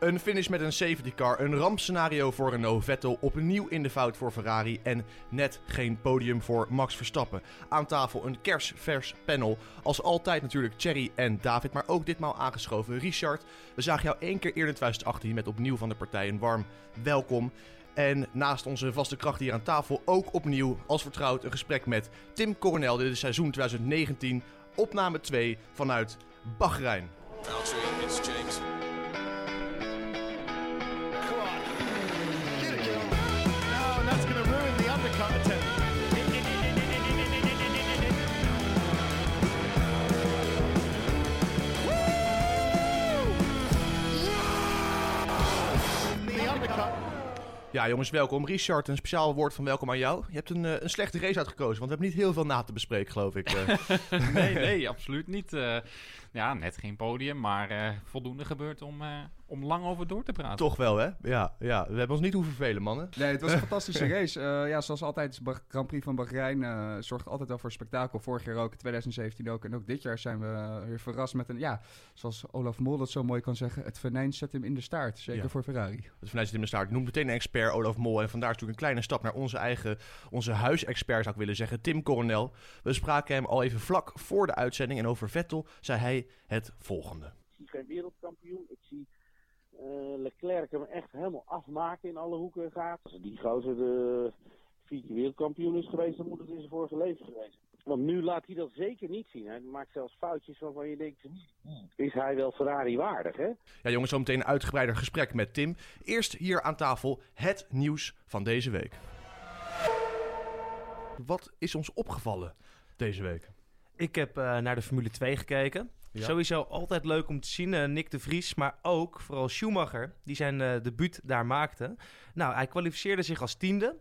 Een finish met een safety car, een rampscenario voor Renault, Vettel opnieuw in de fout voor Ferrari en net geen podium voor Max Verstappen. Aan tafel een kersvers panel, als altijd natuurlijk Thierry en David, maar ook ditmaal aangeschoven Richard. We zagen jou één keer eerder in 2018 met opnieuw van de partij een warm welkom. En naast onze vaste kracht hier aan tafel ook opnieuw, als vertrouwd, een gesprek met Tim Coronel. Dit is seizoen 2019, opname 2 vanuit Bahrein. Valtteri, it's James. Ja, jongens, welkom. Richard, een speciaal woord van welkom aan jou. Je hebt een, eh, een slechte race uitgekozen, want we hebben niet heel veel na te bespreken, geloof ik. eh. nee, nee, absoluut niet. Eh, ja, net geen podium, maar voldoende gebeurd om, om lang over door te praten. Toch wel, hè? Ja, ja, we hebben ons niet hoeven vervelen, mannen. Nee, het was een fantastische race. Eh, ja, zoals altijd, Grand Prix van Bahrein eh, zorgt altijd wel voor spektakel. Vorig jaar ook, 2017 ook. En ook dit jaar zijn we eh, weer verrast met een, ja, zoals Olaf Mol dat zo mooi kan zeggen, het venijn zet hem in de staart. Zeker Ja. voor Ferrari. Dus vanuit zit in de staart. Noem meteen een expert, Olaf Mol. En vandaar is natuurlijk een kleine stap naar onze eigen, onze huisexpert, zou ik willen zeggen, Tim Coronel. We spraken hem al even vlak voor de uitzending. En over Vettel zei hij het volgende. Ik zie geen wereldkampioen. Ik zie Leclerc hem echt helemaal afmaken in alle hoeken en gaten. Als die gozer de vier keer wereldkampioen is geweest, dan moet het in zijn vorige leven geweest. Want nu laat hij dat zeker niet zien. Hij maakt zelfs foutjes waarvan je denkt, "Hmm, is hij wel Ferrari waardig, hè? Ja, jongens, zometeen een uitgebreider gesprek met Tim. Eerst hier aan tafel het nieuws van deze week. Wat is ons opgevallen deze week? Ik heb eh, naar de Formule 2 gekeken. Ja. Sowieso altijd leuk om te zien. eh, Nick de Vries, maar ook vooral Schumacher, die zijn eh debuut daar maakte. Nou, hij kwalificeerde zich als tiende.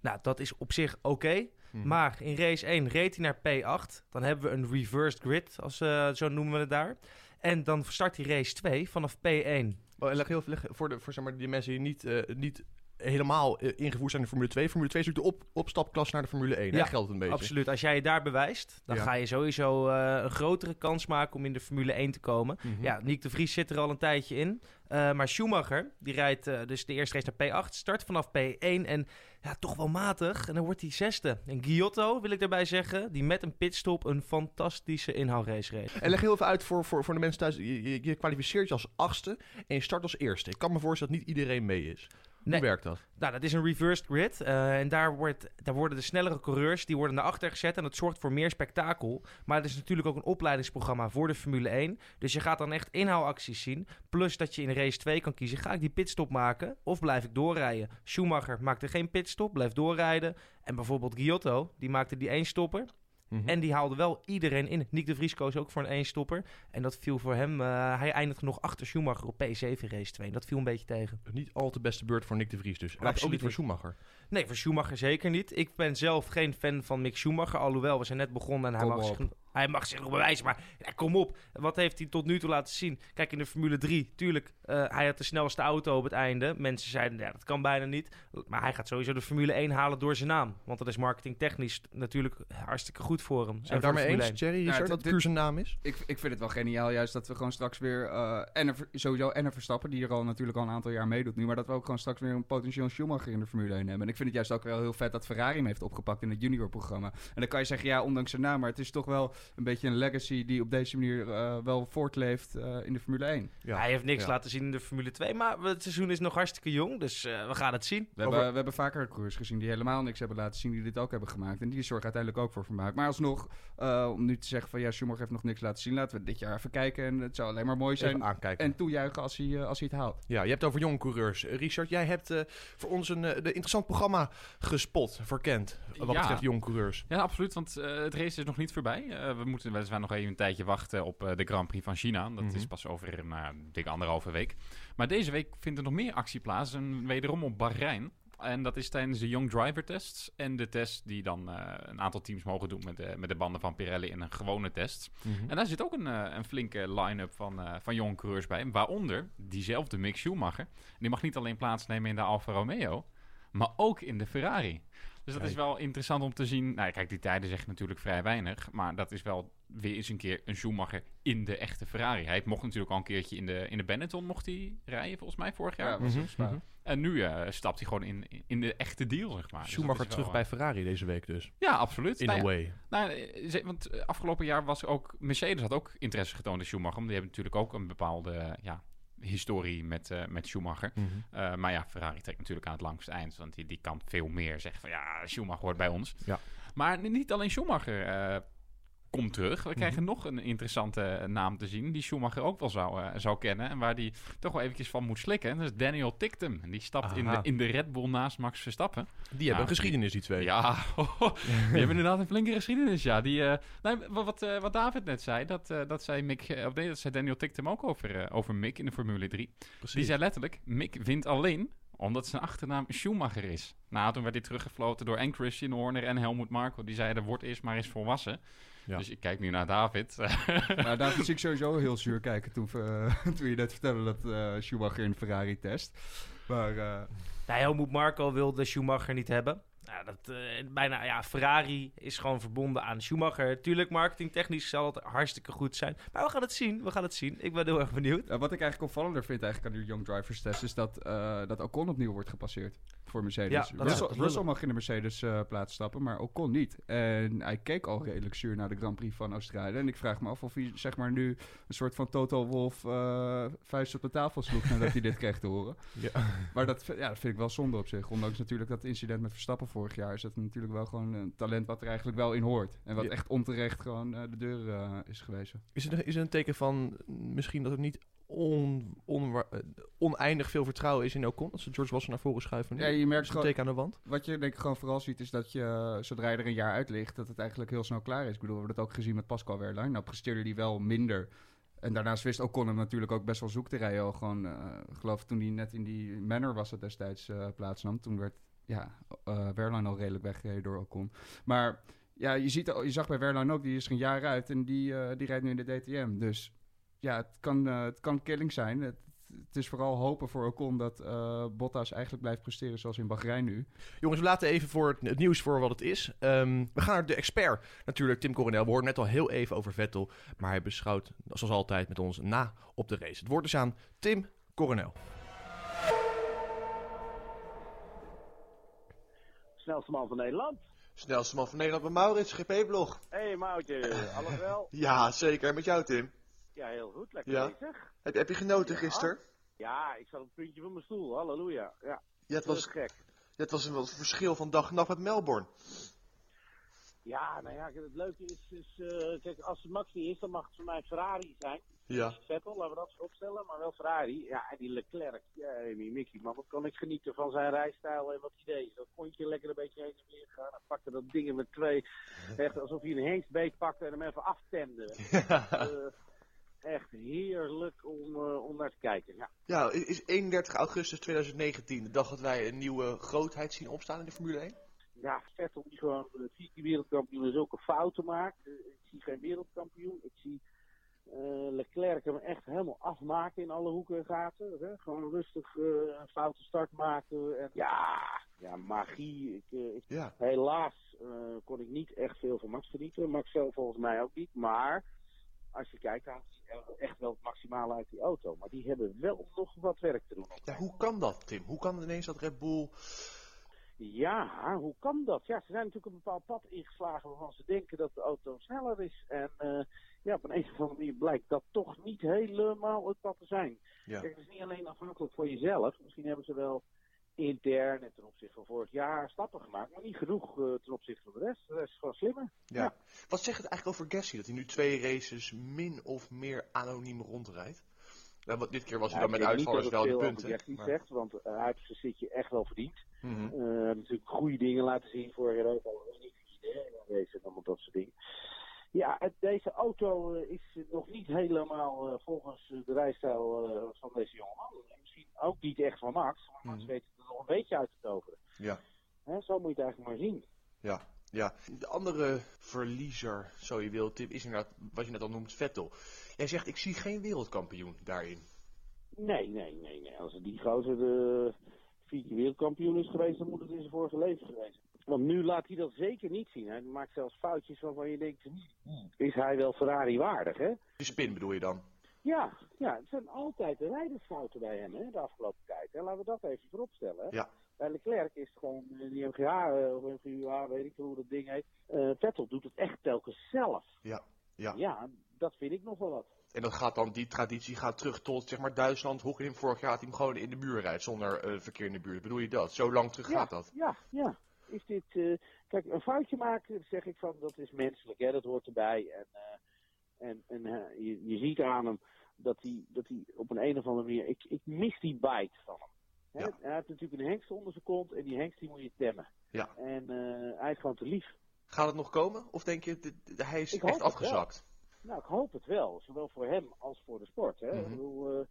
Nou, dat is op zich oké. Mhm. Maar in race 1 reed hij naar P8. Dan hebben we een reversed grid, als, eh, zo noemen we het daar. En dan start hij race 2 vanaf P1. Oh, en leg heel leg voor, de, voor zeg maar, die mensen die niet, niet helemaal eh, ingevoerd zijn in de Formule 2. Formule 2 is natuurlijk de op, opstapklas naar de Formule 1. Ja, geldt het een beetje. Absoluut. Als jij je daar bewijst, dan Ja. ga je sowieso eh, een grotere kans maken om in de Formule 1 te komen. Mhm. Ja, Nick de Vries zit er al een tijdje in. Eh, maar Schumacher, die rijdt dus de eerste race naar P8, start vanaf P1 en ja, toch wel matig. En dan wordt hij zesde. En Giotto, wil ik daarbij zeggen, die met een pitstop een fantastische inhaalrace reed. En leg heel even uit voor, voor, voor de mensen thuis. Je, je, je kwalificeert je als achtste en je start als eerste. Ik kan me voorstellen dat niet iedereen mee is. Nee. Hoe werkt dat? Nou, dat is een reversed grid. eh, en daar, wordt, daar worden de snellere coureurs die worden naar achter gezet. En dat zorgt voor meer spektakel. Maar het is natuurlijk ook een opleidingsprogramma voor de Formule 1. Dus je gaat dan echt inhaalacties zien. Plus dat je in race 2 kan kiezen. Ga ik die pitstop maken of blijf ik doorrijden? Schumacher maakte geen pitstop, bleef doorrijden. En bijvoorbeeld Giotto, die maakte die één stopper. Mhm. En die haalde wel iedereen in. Nick de Vries koos ook voor een één-stopper. En dat viel voor hem... eh, hij eindigde nog achter Schumacher op P7 race 2. Dat viel een beetje tegen. Niet al te beste beurt voor Nick de Vries dus. En ook Absoluut niet voor. Schumacher. Nee, voor Schumacher zeker niet. Ik ben zelf geen fan van Mick Schumacher. Alhoewel, we zijn net begonnen en hij Kom mag, op. zich, hij mag zich nog bewijzen. Maar ja, kom op, wat heeft hij tot nu toe laten zien? Kijk, in de Formule 3, tuurlijk, eh, hij had de snelste auto op het einde. Mensen zeiden, ja, dat kan bijna niet. Maar hij gaat sowieso de Formule 1 halen door zijn naam. Want dat is marketingtechnisch natuurlijk hartstikke goed voor hem. En daarmee Formule eens, 1. Thierry? Ja, Richard, dit- dat puur zijn naam is? Ik, ik vind het wel geniaal juist dat we gewoon straks weer... eh, en sowieso en een Verstappen, die er al natuurlijk al een aantal jaar meedoet nu. Maar dat we ook gewoon straks weer een potentieel Schumacher in de Formule 1 hebben. En ik vind het juist ook wel heel vet dat Ferrari hem heeft opgepakt in het juniorprogramma. En dan kan je zeggen, ja, ondanks zijn naam. Maar het is toch wel een beetje een legacy die op deze manier eh, wel voortleeft eh, in de Formule 1. Ja. Hij heeft niks Ja. laten zien in de Formule 2. Maar het seizoen is nog hartstikke jong, dus eh, we gaan het zien. We, Over- hebben, we hebben vaker coureurs gezien die helemaal niks hebben laten zien, die dit ook hebben gemaakt. En die zorgen uiteindelijk ook voor vermaak. Maar alsnog, eh, om nu te zeggen van ja, Schumacher heeft nog niks laten zien, laten we dit jaar even kijken. En het zou alleen maar mooi zijn. Even aankijken. En toejuichen als hij, als hij het haalt. Ja, je hebt het over jonge coureurs. Richard, jij hebt eh, voor ons een de interessant programma gespot, verkend. Wat Ja. betreft jonge coureurs. Ja, absoluut, want eh, het race is nog niet voorbij. Eh, we moeten weliswaar nog even een tijdje wachten op eh, de Grand Prix van China. Dat Mhm. is pas over een uh, dik anderhalve week. Maar deze week vindt er nog meer actie plaats. En wederom op Bahrein. En dat is tijdens de Young Driver Tests. En de test die dan eh, een aantal teams mogen doen met de, met de banden van Pirelli in een gewone test. Mhm. En daar zit ook een, eh, een flinke line-up van, eh van jonge coureurs bij. Waaronder diezelfde Mick Schumacher. Die mag niet alleen plaatsnemen in de Alfa Romeo. maar ook in de Ferrari. Dus dat is wel interessant om te zien. Nou, kijk, die tijden zeggen natuurlijk vrij weinig. Maar dat is wel weer eens een keer een Schumacher in de echte Ferrari. Hij mocht natuurlijk al een keertje in de, in de Benetton mocht hij rijden, volgens mij, vorig jaar. Ja, was mhm. En nu eh, stapt hij gewoon in, in de echte deal, zeg maar. Dus Schumacher terug eh, bij Ferrari deze week dus. Ja, absoluut. In Nou a ja, way. nou, eh, want eh, afgelopen jaar was ook... Mercedes had ook interesse getoond in Schumacher. Want die hebben natuurlijk ook een bepaalde ja, historie met, eh, met Schumacher. Mhm. Eh, maar ja, Ferrari trekt natuurlijk aan het langste eind. Want die, die kan veel meer zeggen van... Ja, Schumacher hoort bij ons. Ja. Maar niet alleen Schumacher eh, komt terug. We Mhm. krijgen nog een interessante eh, naam te zien... die Schumacher ook wel zou, eh, zou kennen. En waar die toch wel eventjes van moet slikken. En dat is Daniel Tictum. En die stapt in de, in de Red Bull naast Max Verstappen. Die hebben Ja, een geschiedenis, die twee. Ja, die hebben inderdaad een flinke geschiedenis, ja. Die, eh, nou, wa- wat, wat David net zei, dat, dat zei Mick, of nee, dat zei Daniel Tictum ook over, over Mick in de Formule 3. Precies. Die zei letterlijk, Mick wint alleen omdat zijn achternaam Schumacher is. Nou, toen werd hij teruggefloten door en Christian Horner en Helmut Marko. Die zeiden, word eerst maar eens volwassen. Ja. Dus ik kijk nu naar David. Nou, daar zie ik sowieso heel zuur kijken toen, we, toen je net vertelde dat eh, Schumacher in Ferrari test. Maar eh, Nou, Helmut Marco wilde Schumacher niet hebben. Nou, dat, eh, bijna, ja, Ferrari is gewoon verbonden aan Schumacher. Tuurlijk, marketingtechnisch zal het hartstikke goed zijn. Maar we gaan het zien, we gaan het zien. Ik ben heel erg benieuwd. wat ik eigenlijk opvallender vind eigenlijk aan die Young Drivers test is dat, eh, dat Ocon opnieuw wordt gepasseerd voor Mercedes. Ja, Russell, Russell mag in de Mercedes eh, plaats stappen, maar Ocon niet. En hij keek al redelijk zuur naar de Grand Prix van Australië. En ik vraag me af of hij zeg maar nu een soort van Toto Wolf eh vuist op de tafel sloeg nadat hij dit kreeg te horen. Ja. Maar dat, vind- ja, dat vind ik wel zonde op zich. Ondanks natuurlijk dat incident met Verstappen vorig jaar... is dat natuurlijk wel gewoon een talent wat er eigenlijk wel in hoort. En wat Ja. echt onterecht gewoon eh, de deur eh, is gewezen. Is het, is het een teken van misschien dat er niet on, eh, oneindig veel vertrouwen is in Ocon? Dat ze George Russell naar voren schuiven? Ja, je merkt gewoon... teken aan de wand? Wat je denk ik gewoon vooral ziet is dat je, zodra je er een jaar uit ligt... dat het eigenlijk heel snel klaar is. Ik bedoel, we hebben dat ook gezien met Pascal Wehrlein. Nou presteerde hij wel minder... En daarnaast wist Ocon hem natuurlijk ook best wel zoek te rijden. Al gewoon, ik geloof toen hij net in die manner was het destijds plaatsnam. Toen werd ja, Wehrlein al redelijk weggereden door Ocon. Maar ja, je, ziet, je zag bij Wehrlein ook, die is er een jaar uit en die, eh, die rijdt nu in de DTM. Dus ja, het kan, eh, het kan killing zijn. Het, is vooral hopen voor Ocon dat eh, Bottas eigenlijk blijft presteren zoals in Bahrein nu. Jongens, we laten even voor het, nieuws voor wat het is. Ehm, we gaan naar de expert, natuurlijk Tim Coronel. We hoorden net al heel even over Vettel, maar hij beschouwt zoals altijd met ons na op de race. Het woord is aan Tim Coronel. Snelste man van Nederland. Snelste man van Nederland bij Maurits, GP-blog. Hé hey, Moutje, alles wel? Ja, zeker. Met jou, Tim. Ja, heel goed. Lekker Ja. bezig. Heb, heb je genoten Ja. gisteren? Ja, ik zat op het puntje van mijn stoel. Halleluja. Ja, Ja, het dat was, gek. het was een verschil van dag en nacht met Melbourne. Ja, nou ja, het leuke is, is eh, kijk, als het Max niet is, dan mag het voor mij Ferrari zijn. Ja. Vettel, laten we dat voorop stellen, maar wel Ferrari. Ja, en die Leclerc, ja, die Mickey, man, wat kan ik genieten van zijn rijstijl en wat hij deed. Dat kontje lekker een beetje heen en weer gaan. Hij pakte dat ding met twee, echt alsof hij een hengstbeet pakte en hem even aftemde. Eh, echt heerlijk om, eh, om naar te kijken, ja. Ja, is 31 augustus 2019 de dag dat wij een nieuwe grootheid zien opstaan in de Formule 1? Ja, Vettel die gewoon uh, vier keer wereldkampioen en zulke fouten maakt. Eh, ik zie geen wereldkampioen. Ik zie eh, Leclerc hem echt helemaal afmaken in alle hoeken en gaten. Hè? Gewoon rustig eh, een foute start maken. En, ja, ja, magie. Ik, eh, ik- Ja. helaas eh, kon ik niet echt veel van Max genieten. Max zelf volgens mij ook niet. Maar als je kijkt, dan haalt hij echt wel het maximale uit die auto. Maar die hebben wel nog wat werk te doen. Ja, hoe kan dat, Tim? Hoe kan ineens dat Red Bull... Ja, hoe kan dat? Ja, ze zijn natuurlijk een bepaald pad ingeslagen waarvan ze denken dat de auto sneller is. En eh, ja, op een, een of andere manier blijkt dat toch niet helemaal het pad te zijn. Ja. Kijk, het is niet alleen afhankelijk voor jezelf. Misschien hebben ze wel intern en ten opzichte van vorig jaar stappen gemaakt, maar niet genoeg eh, ten opzichte van de rest. De rest is gewoon slimmer. Ja. Wat zegt het eigenlijk over Gasly dat hij nu twee races min of meer anoniem rondrijdt? Ja, want dit keer was hij dan ik met niet uitvallers wel de punten. Gasly maar- zegt, want eh, hij heeft zijn zitje echt wel verdiend. Heeft natuurlijk goede dingen laten zien voor Europa. Dat niet en allemaal dat soort dingen. Ja, het- deze auto eh, is nog niet helemaal volgens de rijstijl van deze jongeman. Misschien ook niet echt van Max, maar Max Mhm. weet het er nog een beetje uit te toveren. Ja. Hè, zo moet je het eigenlijk maar zien. Ja, ja. De andere verliezer, zo je wilt, Tim, is inderdaad wat je net al noemt, Vettel. Jij zegt, ik zie geen wereldkampioen daarin. Nee, nee, nee, nee. Als die gozer de vier keer wereldkampioen is geweest, dan moet het in zijn vorige leven geweest zijn. Want nu laat hij dat zeker niet zien. Hij maakt zelfs foutjes waarvan je denkt, "Hmm, is hij wel Ferrari waardig, hè? Die spin bedoel je dan? Ja, ja, het zijn altijd de rijdersfouten bij hem hè, de afgelopen tijd. Hè. Laten we dat even vooropstellen. Ja. Bij Leclerc is het gewoon eh, die MGA eh, of MGUA, weet ik veel hoe dat ding heet. Eh, Vettel doet het echt telkens zelf. Ja. Ja. Ja, dat vind ik nog wel wat. En dat gaat dan, die traditie gaat terug tot zeg maar Duitsland. Hockenheim vorig jaar had hij hem gewoon in de muur rijdt zonder eh, verkeer in de buurt. Bedoel je dat? Zo lang terug ja, gaat dat? Ja, ja. Is dit, eh, kijk, een foutje maken, zeg ik van, dat is menselijk, hè, dat hoort erbij. En, eh, en, en je, je ziet aan hem dat hij, dat hij op een, een of andere manier, ik, ik mis die bite van hem. Hè, Ja. Hij heeft natuurlijk een hengst onder zijn kont en die hengst die moet je temmen. Ja. En hij is gewoon te lief. Gaat het nog komen? Of denk je, hij is Ik echt afgezakt? Nou, ik hoop het wel. Zowel voor hem als voor de sport. Hè. Ik Mhm. bedoel, eh,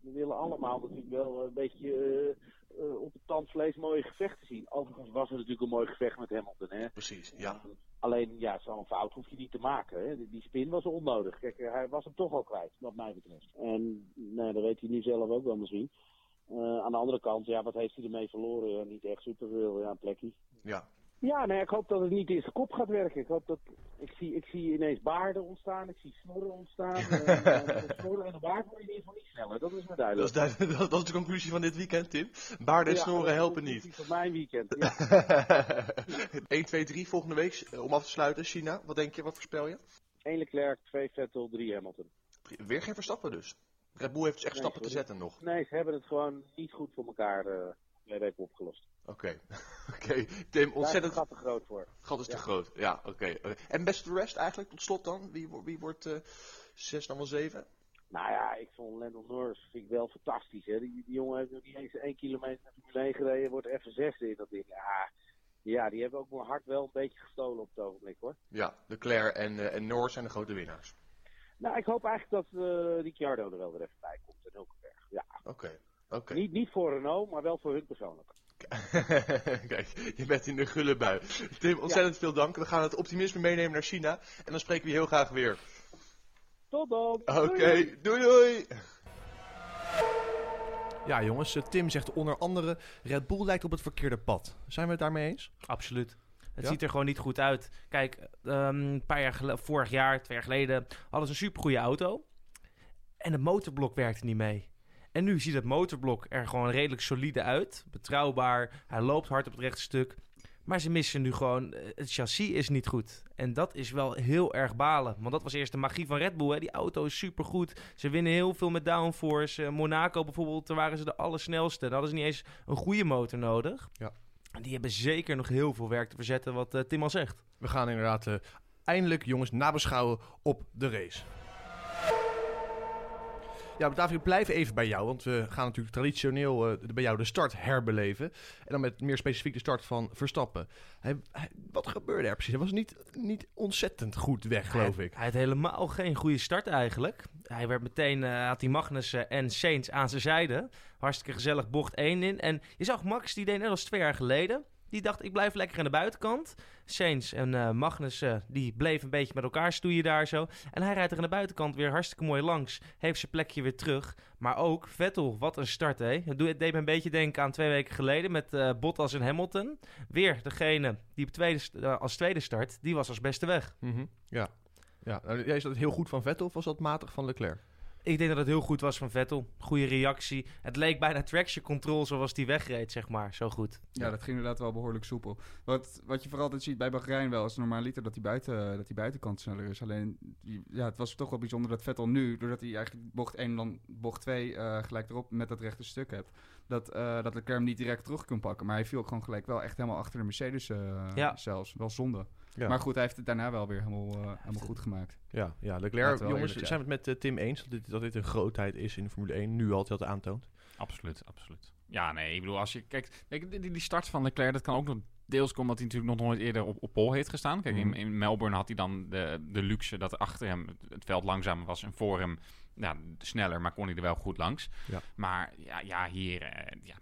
we willen allemaal natuurlijk wel een beetje eh, op het tandvlees mooie gevechten zien. Overigens was het natuurlijk een mooi gevecht met Hamilton. Hè. Precies, ja. Alleen, ja, zo'n fout hoef je niet te maken. Hè. Die- spin was onnodig. Kijk, hij was hem toch al kwijt, wat mij betreft. En nou, dat weet hij nu zelf ook wel misschien. Aan de andere kant, ja, wat heeft hij ermee verloren? Niet echt superveel, ja, een plekje. Ja. Ja, nee, ik hoop dat het niet in zijn kop gaat werken. Ik hoop dat, ik zie, ik zie ineens baarden ontstaan, ik zie snorren ontstaan. Eh, eh, snorren en een baard word je in ieder geval niet sneller, dat is me Dat duidelijk. is, duidelijk- dat, dat is de conclusie van dit weekend, Tim. Baarden en Ja, snoren dat is helpen niet. conclusie Van mijn weekend, ja. 1, 2, 3 volgende week eh, om af te sluiten. China, wat denk je? Wat voorspel je? Eén Leclerc, twee Vettel, drie Hamilton. Weer geen Verstappen dus. Red Bull heeft dus echt Nee, stappen te zetten nog. Nee, ze hebben het gewoon niet goed voor elkaar eh twee Oké. Oké. Tim, Daar ontzettend... is gat te groot voor. Gat is te groot. Ja, oké. En best the rest eigenlijk, tot slot dan? Wie, wie wordt eh 6 dan wel 7? Nou ja, ik vond Lando Norris vind ik wel fantastisch. Hè. Die, die jongen heeft nog niet eens één kilometer naar Formule 1 gereden, wordt even zesde in dat ding. Ja, ja, die hebben ook mijn hart wel een beetje gestolen op het ogenblik hoor. Ja, Leclerc en, eh, en Norris zijn de grote winnaars. Nou, ik hoop eigenlijk dat eh Ricciardo er wel weer even bij komt en Hulkenberg. Ja, Oké. Oké. niet, niet voor Renault, maar wel voor hun persoonlijk. Kijk, je bent in de gulle bui. Tim, ontzettend veel dank. We gaan het optimisme meenemen naar China. En dan spreken we je heel graag weer. Tot dan! Oké, doei doei! Ja, jongens, eh, Tim zegt onder andere: Red Bull lijkt op het verkeerde pad. Zijn we het daarmee eens? Absoluut. Het Ja? ziet er gewoon niet goed uit. Kijk, ehm, een paar jaar gele- vorig jaar, twee jaar geleden, hadden ze een supergoeie auto. En het motorblok werkte niet mee. En nu ziet het motorblok er gewoon redelijk solide uit. Betrouwbaar. Hij loopt hard op het rechte stuk. Maar ze missen nu gewoon... eh, Het chassis is niet goed. En dat is wel heel erg balen. Want dat was eerst de magie van Red Bull. Hè. Die auto is supergoed. Ze winnen heel veel met downforce. Eh, Monaco bijvoorbeeld, daar waren ze de allersnelste. Dan hadden ze niet eens een goede motor nodig. Ja. En die hebben zeker nog heel veel werk te verzetten, wat eh, Tim al zegt. We gaan inderdaad eindelijk, jongens, nabeschouwen op de race. Ja, David, ik blijf even bij jou, want we gaan natuurlijk traditioneel eh, bij jou de start herbeleven. En dan met meer specifiek de start van Verstappen. Hij, hij- wat gebeurde er precies? Hij was niet, niet ontzettend goed weg, geloof hij, ik. Hij had helemaal geen goede start eigenlijk. Hij werd meteen, eh, had hij Magnussen en Sainz aan zijn zijde. Hartstikke gezellig bocht 1 in. En je zag Max, die deed net als twee jaar geleden. Die dacht, ik blijf lekker aan de buitenkant. Sainz en eh, Magnussen, die bleven een beetje met elkaar stoeien daar zo. En hij rijdt er aan de buitenkant weer hartstikke mooi langs. Heeft zijn plekje weer terug. Maar ook Vettel, wat een start hè. Het deed me een beetje denken aan twee weken geleden met eh, Bottas en Hamilton. Weer degene die op tweede, eh, als tweede start, die was als beste weg. Mhm, Ja. ja. Nou, jij is dat heel goed van Vettel of was dat matig van Leclerc? Ik denk dat het heel goed was van Vettel. Goede reactie. Het leek bijna traction control zoals die wegreed, zeg maar. Zo goed. Ja, dat ging inderdaad wel behoorlijk soepel. Wat, wat je vooral altijd ziet bij Bahrein wel, is normaliter dat die, buiten, dat die buitenkant sneller is. Alleen, ja, het was toch wel bijzonder dat Vettel nu, doordat hij eigenlijk bocht 1 en dan bocht 2 eh, gelijk erop met dat rechte stuk hebt, dat, eh dat Leclerc hem niet direct terug kon pakken. Maar hij viel ook gewoon gelijk wel echt helemaal achter de Mercedes eh, Ja. zelfs. Wel zonde. Ja. Maar goed, hij heeft het daarna wel weer helemaal, eh, helemaal goed gemaakt. Ja, ja Leclerc, jongens, zijn we het met eh, Tim eens dat dit, dat dit een grootheid is in de Formule 1, nu altijd dat aantoont? Absoluut, absoluut. Ja, nee, ik bedoel, als je kijkt... Kijk, die, die start van Leclerc, dat kan ook nog deels komen omdat hij natuurlijk nog nooit eerder op, op pole heeft gestaan. Kijk, in, Mhm. in Melbourne had hij dan de, de luxe dat achter hem het- het veld langzamer was en voor hem ja, sneller, maar kon hij er wel goed langs. Ja. Maar ja, ja hier... eh, ja,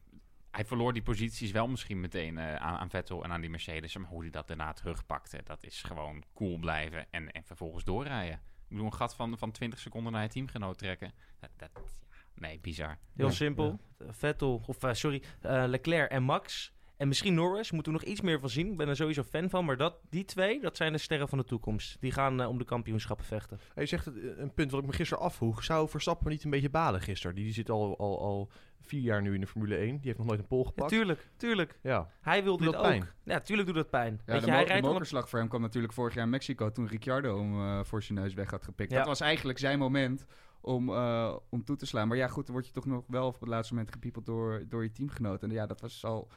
hij verloor die posities wel misschien meteen eh, aan, aan Vettel en aan die Mercedes. Maar hoe hij dat daarna terugpakte, dat is gewoon cool blijven en, en vervolgens doorrijden. Ik bedoel, een gat van, van 20 seconden naar je teamgenoot trekken. Dat, dat, ja, Nee, bizar. Heel Ja, simpel. Vettel, of eh, sorry, eh, Leclerc en Max. En misschien Norris, moeten we nog iets meer van zien. Ik ben er sowieso fan van. Maar dat, die twee, dat zijn de sterren van de toekomst. Die gaan eh, om de kampioenschappen vechten. Je zegt eh, een punt wat ik me gisteren afvroeg. Zou Verstappen niet een beetje balen gisteren? Die zit al, al, al vier jaar nu in de Formule 1. Die heeft nog nooit een pol Ja, gepakt. tuurlijk, tuurlijk. Ja, Hij wil Doet dit dat ook. pijn? Ja, tuurlijk doet dat pijn. Ja, Weet de, je, hij de rijdt mokerslag voor hem kwam natuurlijk vorig jaar in Mexico toen Ricciardo hem eh, voor zijn neus weg had gepikt. Ja. Dat was eigenlijk zijn moment om, eh, om toe te slaan. Maar ja, goed, dan word je toch nog wel op het laatste moment gepiepeld door, door je teamgenoot. En ja, dat was al...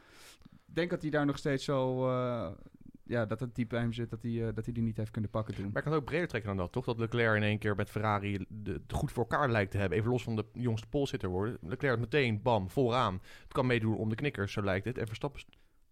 Ik denk dat hij daar nog steeds zo... eh, ja, dat het diep bij hem zit dat hij, eh, dat hij die niet heeft kunnen pakken toen. maar ik kan het ook breder trekken dan dat, toch? Dat Leclerc in één keer met Ferrari de, het goed voor elkaar lijkt te hebben. Even los van de jongste polsitter worden. Leclerc meteen, bam, vooraan. Het kan meedoen om de knikkers, zo lijkt het. En Verstappen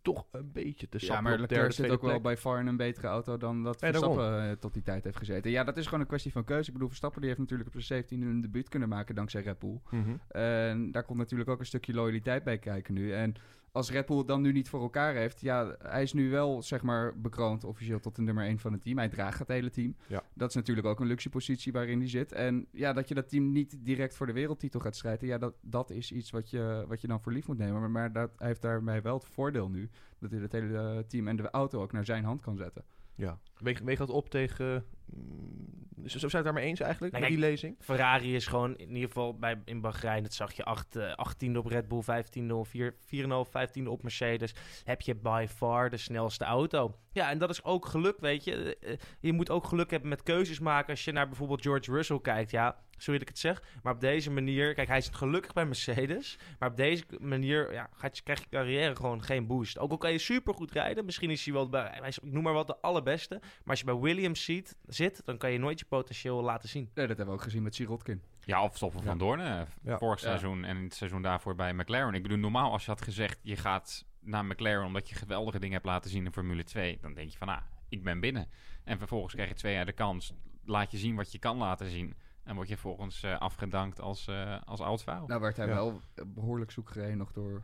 toch een beetje te Ja, sappen maar op Leclerc zit ook wel bij far een betere auto dan dat Ja. Verstappen eh, tot die tijd heeft gezeten. Ja, dat is gewoon een kwestie van keuze. Ik bedoel, Verstappen die heeft natuurlijk op zijn 17 een debuut kunnen maken dankzij Red Bull. Mhm. En daar komt natuurlijk ook een stukje loyaliteit bij kijken nu. En als Red Bull het dan nu niet voor elkaar heeft, ja, hij is nu wel zeg maar bekroond officieel tot de nummer 1 van het team. Hij draagt het hele team. Ja. Dat is natuurlijk ook een luxe positie waarin hij zit. En ja, dat je dat team niet direct voor de wereldtitel gaat strijden, ja, dat, dat is iets wat je, wat je dan voor lief moet nemen. Maar, maar dat, hij heeft daarbij wel het voordeel nu dat hij het hele eh, team en de auto ook naar zijn hand kan zetten. Ja. Weeg, weeg dat op tegen... mm, Zo zijn we het daarmee eens eigenlijk, met die lezing? Ferrari is gewoon in ieder geval bij, in Bahrein, dat zag je, 8, eh, 18e op Red Bull, 15e of 4, 4,5, 15e op Mercedes. Heb je by far de snelste auto. Ja, en dat is ook geluk, weet je. Eh, eh, je moet ook geluk hebben met keuzes maken als je naar bijvoorbeeld George Russell kijkt. Ja, sorry dat ik het zeg. Maar op deze manier, kijk, hij zit gelukkig bij Mercedes. Maar op deze manier ja, gaat je, krijg je carrière gewoon geen boost. Ook al kan je supergoed rijden. Misschien is hij wel, bij, hij is, ik noem maar wat, de allerbeste. Maar als je bij Williams ziet, zit, dan kan je nooit je potentieel laten zien. Nee, dat hebben we ook gezien met Sirotkin. Ja, of Stoffen van Doorn eh, Ja. vorig Ja. seizoen en het seizoen daarvoor bij McLaren. Ik bedoel, normaal als je had gezegd, je gaat naar McLaren omdat je geweldige dingen hebt laten zien in Formule 2, dan denk je van, ah, ik ben binnen. En vervolgens krijg je twee jaar de kans, laat je zien wat je kan laten zien. En word je volgens eh, afgedankt als, eh als oud vuil. Nou werd hij Ja. wel behoorlijk zoek gereden nog door...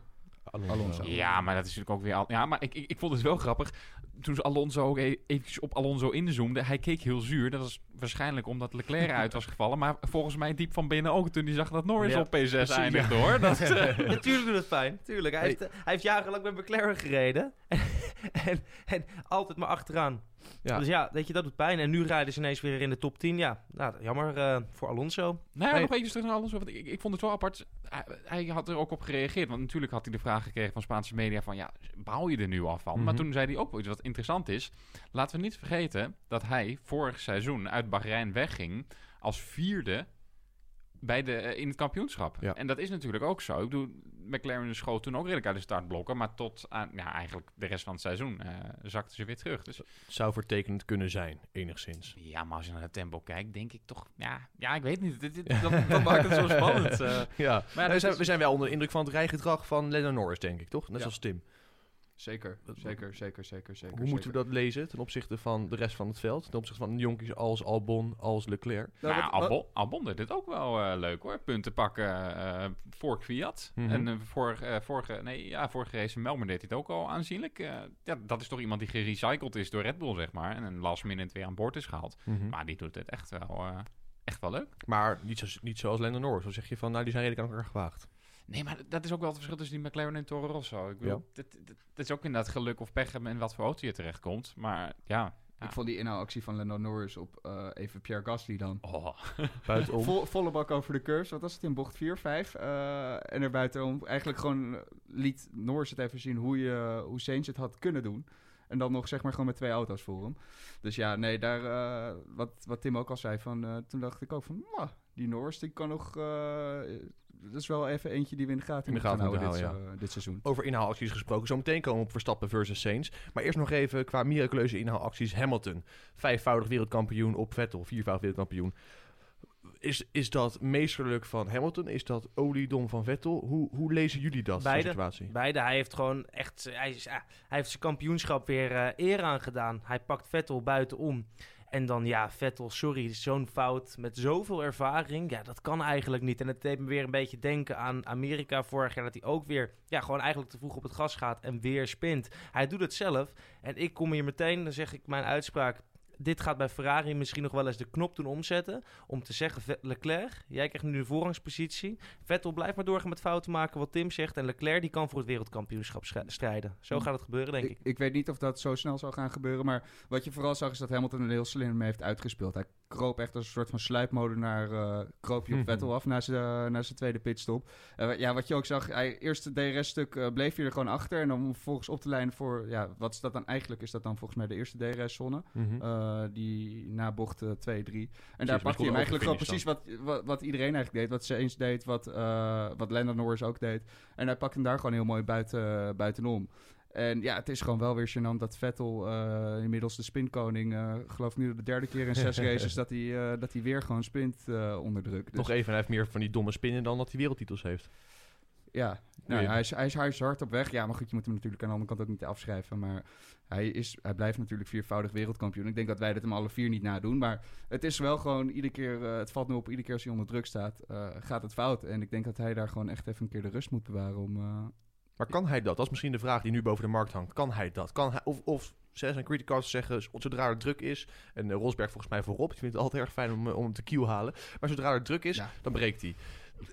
Alonso. Alonso. Ja, maar dat is natuurlijk ook weer... Al ja, maar ik, ik, ik vond het wel grappig. Toen ze Alonso ook e- eventjes op Alonso inzoomde, hij keek heel zuur. Dat was waarschijnlijk omdat Leclerc uit was gevallen. Maar volgens mij diep van binnen ook toen hij zag dat Norris Ja, op P6 precies, eindigde, hoor. Dat, eh, Natuurlijk doet het pijn. Tuurlijk. Hij, Hey. heeft, hij heeft jarenlang met McLaren gereden. en, en altijd maar achteraan. Ja. Dus ja, weet je, dat doet pijn. En nu rijden ze ineens weer in de top 10. Ja, nou, jammer eh, voor Alonso. Nou ja, Nee. nog even terug naar Alonso. Want ik, ik vond het wel apart. Hij, hij had er ook op gereageerd. Want natuurlijk had hij de vraag gekregen van Spaanse media van... Ja, bouw je er nu al van? Maar Mhm. toen zei hij ook wel iets wat interessant is. Laten we niet vergeten dat hij vorig seizoen uit Bahrein wegging... als vierde bij de, eh, in het kampioenschap. Ja. En dat is natuurlijk ook zo. Ik bedoel, McLaren schoot toen ook redelijk uit de startblokken. Maar tot aan, ja, eigenlijk de rest van het seizoen eh zakten ze weer terug. Dus Zou vertekend kunnen zijn, enigszins. ja, maar als je naar het tempo kijkt, denk ik toch... Ja, ja ik weet niet. Dit, dit- dat, dat maakt het zo spannend. eh. Ja, Maar we, zijn, is- we zijn wel onder de indruk van het rijgedrag van Lennon Norris, denk ik, toch? Net Ja. als Tim. Zeker, zeker, zeker, zeker, zeker. Hoe moeten we dat lezen ten opzichte van de rest van het veld? Ten opzichte van jonkies als Albon, als Leclerc? Nou, Nou, Albon, Albon deed dit ook wel eh, leuk hoor. Punten pakken eh voor Kwiat. Mhm. En eh, vor, eh, vorige, nee, ja, vorige race in Melbourne deed het ook al aanzienlijk. Ja, dat is toch iemand die gerecycled is door Red Bull, zeg maar. En een last minute weer aan boord is gehaald. Mhm. Maar die doet het echt wel, eh, echt wel leuk. Maar niet, zo, niet zoals Lennon Norris. Dan zeg je van, nou, die zijn redelijk aan elkaar gewaagd. Nee, maar dat is ook wel het verschil tussen die McLaren en Toro Rosso. Ik bedoel, Ja. dit is ook inderdaad geluk of pech en wat voor auto je terechtkomt. Maar ja... ja. Ik vond die inhaalactie van Lando Norris op eh, even Pierre Gasly dan. Oh. Buitenom. Vol, volle bak over de curves. Wat was het in bocht 4, 5? eh, en er buitenom eigenlijk gewoon liet Norris het even zien hoe, je, hoe Sainz het had kunnen doen. En dan nog zeg maar gewoon met twee auto's voor hem. Dus ja, nee, daar, eh, wat, wat Tim ook al zei, van, eh, toen dacht ik ook van, "Mwah, die Norris die kan nog, eh, dat is wel even eentje die we in de gaten In de gaten gaan moeten houden dit, eh, dit seizoen. Over inhaalacties gesproken. Zometeen komen we op Verstappen versus Sainz. Maar eerst nog even qua miraculeuze inhaalacties. Hamilton, vijfvoudig wereldkampioen op Vettel, viervoudig wereldkampioen. Is, is dat meesterlijk van Hamilton? Is dat oliedom van Vettel? Hoe, hoe lezen jullie dat, Beide. situatie? Beide. Hij heeft gewoon echt... Hij, is, ja, hij heeft zijn kampioenschap weer eh, eer aangedaan. Hij pakt Vettel buitenom. En dan, ja, Vettel, sorry, zo'n fout met zoveel ervaring. Ja, dat kan eigenlijk niet. En het deed me weer een beetje denken aan Amerika vorig jaar. Dat hij ook weer, ja, gewoon eigenlijk te vroeg op het gas gaat en weer spint. Hij doet het zelf. En ik kom hier meteen, dan zeg ik mijn uitspraak. Dit gaat bij Ferrari misschien nog wel eens de knop doen omzetten. Om te zeggen, Leclerc, jij krijgt nu de voorrangspositie. Vettel blijft maar doorgaan met fouten maken, wat Tim zegt. En Leclerc die kan voor het wereldkampioenschap scha- strijden. Zo gaat het gebeuren, denk ik. Ik, ik weet niet of dat zo snel zou gaan gebeuren. Maar wat je vooral zag is dat Hamilton een heel slim mee heeft uitgespeeld. Hij kroop echt als een soort van sluipmode naar eh kroop je op Mhm. Vettel af na zijn na zijn tweede pitstop. Eh, ja, wat je ook zag, hij eerste DRS-stuk eh, bleef hij er gewoon achter. En dan vervolgens op de lijn voor, ja, wat is dat dan eigenlijk? Is dat dan volgens mij de eerste DRS-zone? Eh, die na bocht 2, 3. En maar daar het pakt hij hem eigenlijk gewoon precies wat, wat, wat iedereen eigenlijk deed. Wat ze eens deed, wat, eh wat Lando Norris ook deed. En hij pakt hem daar gewoon heel mooi buiten, buitenom. En ja, het is gewoon wel weer gênant dat Vettel, eh, inmiddels de spinkoning, eh geloof ik nu de derde keer in zes races, dat hij, eh, dat hij weer gewoon spint eh onder druk. Dus, Nog even, hij heeft meer van die domme spinnen dan dat hij wereldtitels heeft. Ja, nou, hij, is, hij, is, hij is hard op weg. Ja, maar goed, je moet hem natuurlijk aan de andere kant ook niet afschrijven. Maar hij, is, hij blijft natuurlijk viervoudig wereldkampioen. Ik denk dat wij dat hem alle vier niet nadoen. Maar het is wel gewoon iedere keer, eh, het valt nu op, iedere keer als hij onder druk staat, eh, gaat het fout. En ik denk dat hij daar gewoon echt even een keer de rust moet bewaren om... eh, Maar kan hij dat? Dat is misschien de vraag die nu boven de markt hangt. Kan hij dat? Kan hij, of, of zij zijn criticals zeggen, zodra er druk is... En Rosberg volgens mij voorop. Ik vind het altijd erg fijn om, om hem te kiel halen. Maar zodra er druk is, Ja. dan breekt hij.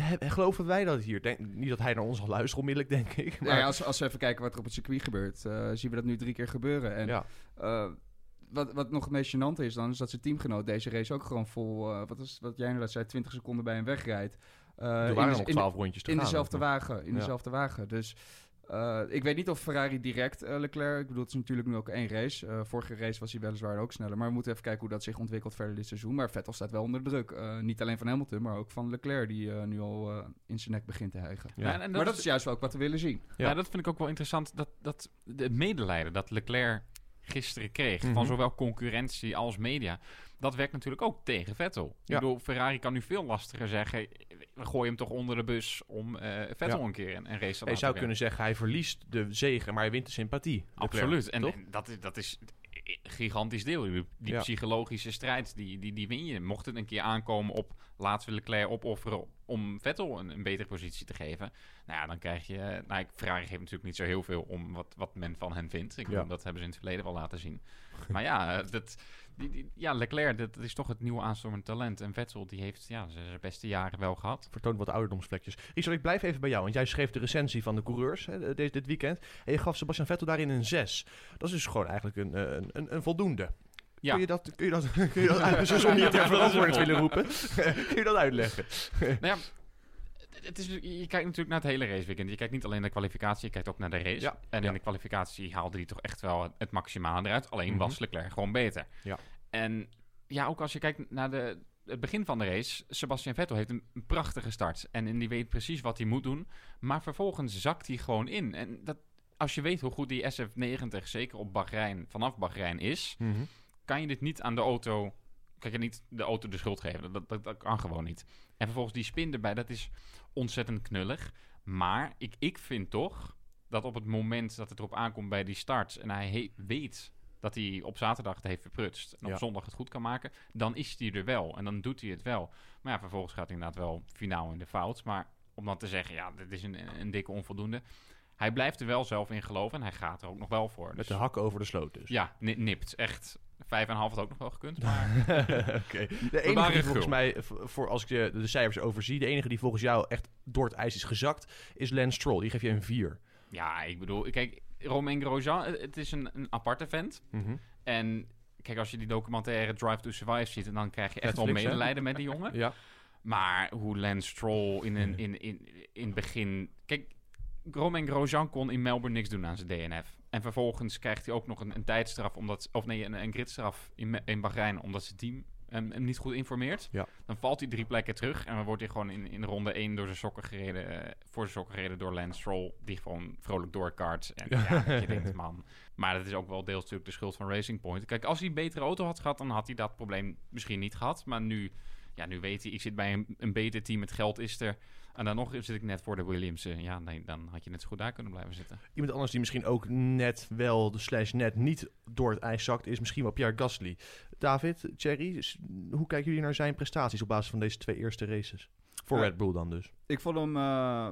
He- Geloven wij dat hier? Denk, niet dat hij naar ons zal luisteren, onmiddellijk, denk ik. Maar, Nou ja, als, als we even kijken wat er op het circuit gebeurt, eh, zien we dat nu drie keer gebeuren. En ja. eh, wat, wat nog het meest gênant is dan, is dat zijn teamgenoot deze race ook gewoon vol, eh, wat, is, wat jij inderdaad zei, 20 seconden bij hem wegrijdt. Er in waren nog in de- 12 rondjes te in gaan. dezelfde Maar- wagen. In Ja. dezelfde wagen. Dus eh, ik weet niet of Ferrari direct eh, Leclerc. Ik bedoel, het is natuurlijk nu ook één race. Eh, vorige race was hij weliswaar ook sneller. Maar we moeten even kijken hoe dat zich ontwikkelt verder dit seizoen. Maar Vettel staat wel onder druk. Eh, niet alleen van Hamilton, maar ook van Leclerc, die eh, nu al eh, in zijn nek begint te hijgen. Ja. Ja, en, en maar dat is juist ook wat we willen zien. Ja. Ja. dat vind ik ook wel interessant. Dat, dat de medelijden dat Leclerc gisteren kreeg Mhm. van zowel concurrentie als media, dat werkt natuurlijk ook tegen Vettel. Ja. Ik bedoel, Ferrari kan nu veel lastiger zeggen, we gooien hem toch onder de bus om eh, Vettel Ja. een keer een, een race te laten zou kunnen zeggen, hij verliest de zegen, maar hij wint de sympathie. Absoluut. En, dat, is, dat is gigantisch deel. Die, die Ja. psychologische strijd, die, die, die win je. Mocht het een keer aankomen op laten we Leclerc opofferen om Vettel een, een betere positie te geven. Nou ja, dan krijg je... Nou, ik- Ferrari geeft natuurlijk niet zo heel veel om wat, wat men van hen vindt. Ik Ja. bedoel, dat hebben ze in het verleden wel laten zien. maar ja, eh, dat, die, die- ja, Leclerc, dat, is toch het nieuwe aanstormend talent. En Vettel, die heeft ja, zijn beste jaren wel gehad. vertoont wat ouderdomsvlekjes. Richard, ik blijf even bij jou, want jij schreef de recensie van de coureurs hè, deze, dit weekend. En je gaf Sebastian Vettel daarin een 6. Dat is dus gewoon eigenlijk een, eh, een, een, een voldoende. Ja. Kun je dat, kun je dat, kun je dat uit, zonder ter verantwoording willen roepen, kun je dat uitleggen? Nou ja, het is, je kijkt natuurlijk naar het hele raceweekend. Je kijkt niet alleen naar de kwalificatie, je kijkt ook naar de race. Ja, En ja. in de kwalificatie haalde hij toch echt wel het, maximale eruit. Alleen Mhm. was Leclerc gewoon beter. Ja. En ja, ook als je kijkt naar de, het begin van de race. Sebastian Vettel heeft een, prachtige start. En, en die weet precies wat hij moet doen. Maar vervolgens zakt hij gewoon in. En dat, als je weet hoe goed die SF90, zeker op Bahrein, vanaf Bahrein is... kan je dit niet aan de auto... Je niet de auto de schuld geven. Dat, dat, dat kan gewoon niet. En vervolgens die spin erbij, dat is ontzettend knullig. Maar ik, ik vind toch dat op het moment dat het erop aankomt bij die start... en hij he- weet dat hij op zaterdag het heeft verprutst... en Ja. op zondag het goed kan maken... dan is hij er wel en dan doet hij het wel. Maar ja, vervolgens gaat hij inderdaad wel finaal in de fout. Maar om dan te zeggen, ja, dit is een, een dikke onvoldoende... Hij blijft er wel zelf in geloven en hij gaat er ook nog wel voor. Met Dus, de hakken over de sloot dus. ja, ni- nipt. Echt. Vijf en een half had ook nog wel gekund. Maar Oké. De enige die volgens mij, voor als ik de, de cijfers overzie, de enige die volgens jou echt door het ijs is gezakt, is Lance Stroll. Die geef je een 4. ja, ik bedoel, kijk, Romain Grosjean, het het is een, een aparte vent. En kijk, als je die documentaire Drive to Survive ziet, dan krijg je echt wel hè? medelijden met die jongen. Ja. Maar hoe Lance Stroll in, een, in, in, in het begin... Kijk, Romain Grosjean kon in Melbourne niks doen aan zijn DNF. En vervolgens krijgt hij ook nog een, een tijdstraf, omdat, of nee, een, een gridstraf in, in Bahrein, omdat zijn team hem, hem niet goed informeert. Ja. Dan valt hij drie plekken terug en dan wordt hij gewoon in, in ronde 1 door zijn sokken gereden, eh, voor zijn sokken gereden door Lance Stroll, die gewoon vrolijk doorkaart. En ja, dat je denkt, man. Maar dat is ook wel deels natuurlijk de schuld van Racing Point. Kijk, als hij een betere auto had gehad, dan had hij dat probleem misschien niet gehad. Maar nu, ja, nu weet hij, ik zit bij een, een beter team, het geld is er. En dan nog zit ik net voor de Williams. eh, Ja, nee, dan had je net zo goed daar kunnen blijven zitten. Iemand anders die misschien ook net wel, de slash net niet door het ijs zakt, is misschien wel Pierre Gasly. David, Thierry, hoe kijken jullie naar zijn prestaties op basis van deze twee eerste races? Voor. Red Bull dan dus. Ik vond hem eh,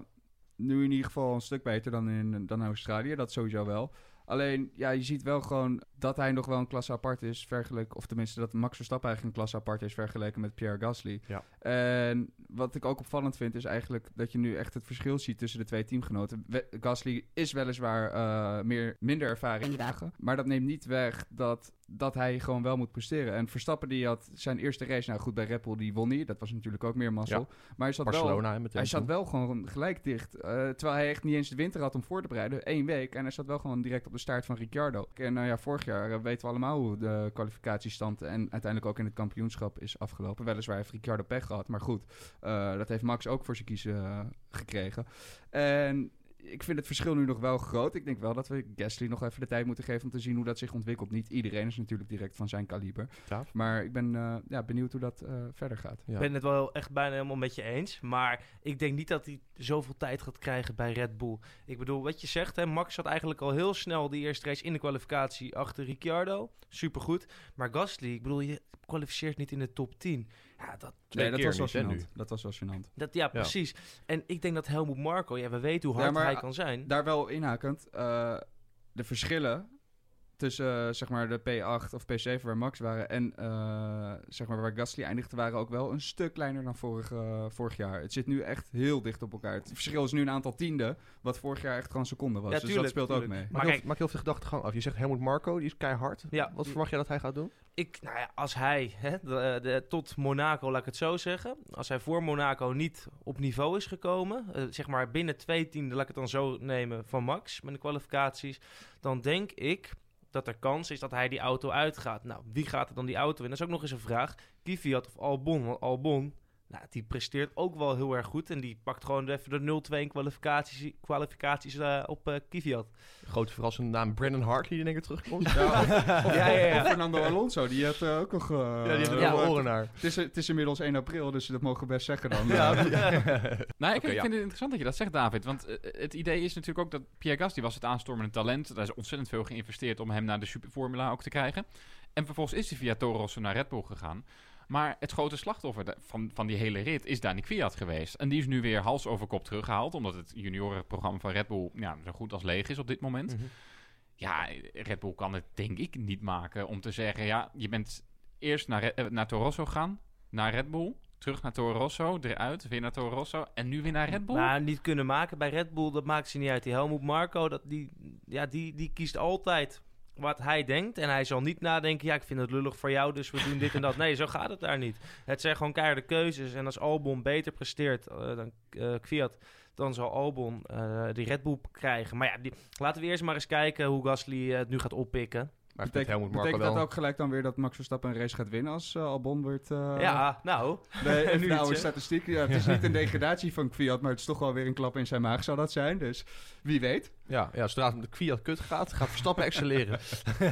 nu in ieder geval een stuk beter dan in dan Australië. Dat sowieso wel. Alleen, ja, je ziet wel gewoon dat hij nog wel een klasse apart is vergeleken... of tenminste dat Max Verstappen eigenlijk een klasse apart is vergeleken met Pierre Gasly. Ja. En wat ik ook opvallend vind is eigenlijk dat je nu echt het verschil ziet tussen de twee teamgenoten. We- Gasly is weliswaar eh, meer, minder ervaren in die dagen, maar dat neemt niet weg dat, dat hij gewoon wel moet presteren. En Verstappen die had zijn eerste race, nou goed bij Red Bull, die won niet. Dat was natuurlijk ook meer mazzel. Maar hij zat wel... Barcelona. Hij zat wel gewoon gelijk dicht. eh, terwijl hij echt niet eens de winter had om voor te bereiden. Eén week. En hij zat wel gewoon direct op de staart van Ricciardo. En nou ja, vorig jaar eh, weten we allemaal hoe de kwalificatiestand en uiteindelijk ook in het kampioenschap is afgelopen. Weliswaar heeft Ricciardo pech gehad. Maar goed, eh, dat heeft Max ook voor zijn kiezen eh, gekregen. En ik vind het verschil nu nog wel groot. Ik denk wel dat we Gasly nog even de tijd moeten geven om te zien hoe dat zich ontwikkelt. Niet iedereen is natuurlijk direct van zijn kaliber. Maar ik ben eh, ja, benieuwd hoe dat eh, verder gaat. Ja. Ik ben het wel echt bijna helemaal met je eens. Maar ik denk niet dat hij zoveel tijd gaat krijgen bij Red Bull. Ik bedoel, wat je zegt, hè, Max zat eigenlijk al heel snel de eerste race in de kwalificatie achter Ricciardo. Supergoed. Maar Gasly, ik bedoel, je kwalificeert niet in de top 10. Ja, dat, Twee nee, dat was wel niet, hè. Dat was wel gênant. dat, ja, precies. En ik denk dat Helmut Marco, ja, we weten hoe Ja, hard maar, hij kan zijn. Daar wel inhakend, eh, de verschillen tussen eh, zeg maar de P8 of P7 waar Max waren en eh, zeg maar waar Gasly eindigde waren ook wel een stuk kleiner dan vorig, vorig jaar. Het zit nu echt heel dicht op elkaar. Het verschil is nu een aantal tienden, wat vorig jaar echt gewoon seconden was. Ja, dus dat speelt tuurlijk. ook mee. Maar Maak, kijk- heel, maak heel veel de gedachtegang af. Je zegt Helmut Marco, die is keihard. Ja. Wat verwacht jij dat hij gaat doen? Ik, nou ja, als hij hè, de, de- tot Monaco, laat ik het zo zeggen. Als hij voor Monaco niet op niveau is gekomen, eh, zeg maar binnen twee tienden, laat ik het dan zo nemen, van Max met de kwalificaties, dan denk ik dat er kans is dat hij die auto uitgaat. Nou, wie gaat er dan die auto in? Dat is ook nog eens een vraag. Kvyat of Albon? Want Albon, nou, die presteert ook wel heel erg goed en die pakt gewoon even de 0-2 in kwalificaties, kwalificaties eh, op eh Kvyat. Grote verrassende naam Brandon Hart, die één keer terugkomt. Ja, of, Ja, ja, ja. of Fernando Alonso, die had eh, ook nog... eh, Ja, die hebben er oren naar. het, is, het is inmiddels 1 april, dus dat mogen we best zeggen dan. Ja, Nou, ik vind het interessant dat je dat zegt, David. Want het idee is natuurlijk ook dat Pierre Gasly was het aanstormende talent. Daar is ontzettend veel geïnvesteerd om hem naar de Superformula ook te krijgen. En vervolgens is hij via Toro Rosso naar Red Bull gegaan. Maar het grote slachtoffer van, van die hele rit is Dani Kvyat geweest. En die is nu weer hals over kop teruggehaald. Omdat het juniorenprogramma van Red Bull ja, zo goed als leeg is op dit moment. Mhm. Ja, Red Bull kan het denk ik niet maken om te zeggen... Ja, je bent eerst naar, eh, naar Toro Rosso gaan, naar Red Bull... Terug naar Toro Rosso, eruit, weer naar Toro Rosso en nu weer naar Red Bull. Maar niet kunnen maken bij Red Bull, dat maakt ze niet uit. Die Helmut Marco, dat, die, ja, die, die kiest altijd wat hij denkt. En hij zal niet nadenken, ja, ik vind het lullig voor jou, dus we doen dit en dat. Nee, zo gaat het daar niet. Het zijn gewoon keiharde keuzes. En als Albon beter presteert eh, dan Kvyat, dan zal Albon eh, die Red Bull krijgen. Maar ja, laten we eerst maar eens kijken hoe Gasly het nu gaat oppikken. Maar Betekent, Helmut Marco betekent wel... dat ook gelijk dan weer dat Max Verstappen een race gaat winnen als eh, Albon wordt... eh, ja, nou. Nu hè? statistiek. Ja, het is niet een degradatie van Kvyat, maar het is toch wel weer een klap in zijn maag zou dat zijn. Dus wie weet. Ja, ja, zodra het met de Kvyat kut gaat, gaat Verstappen excelleren.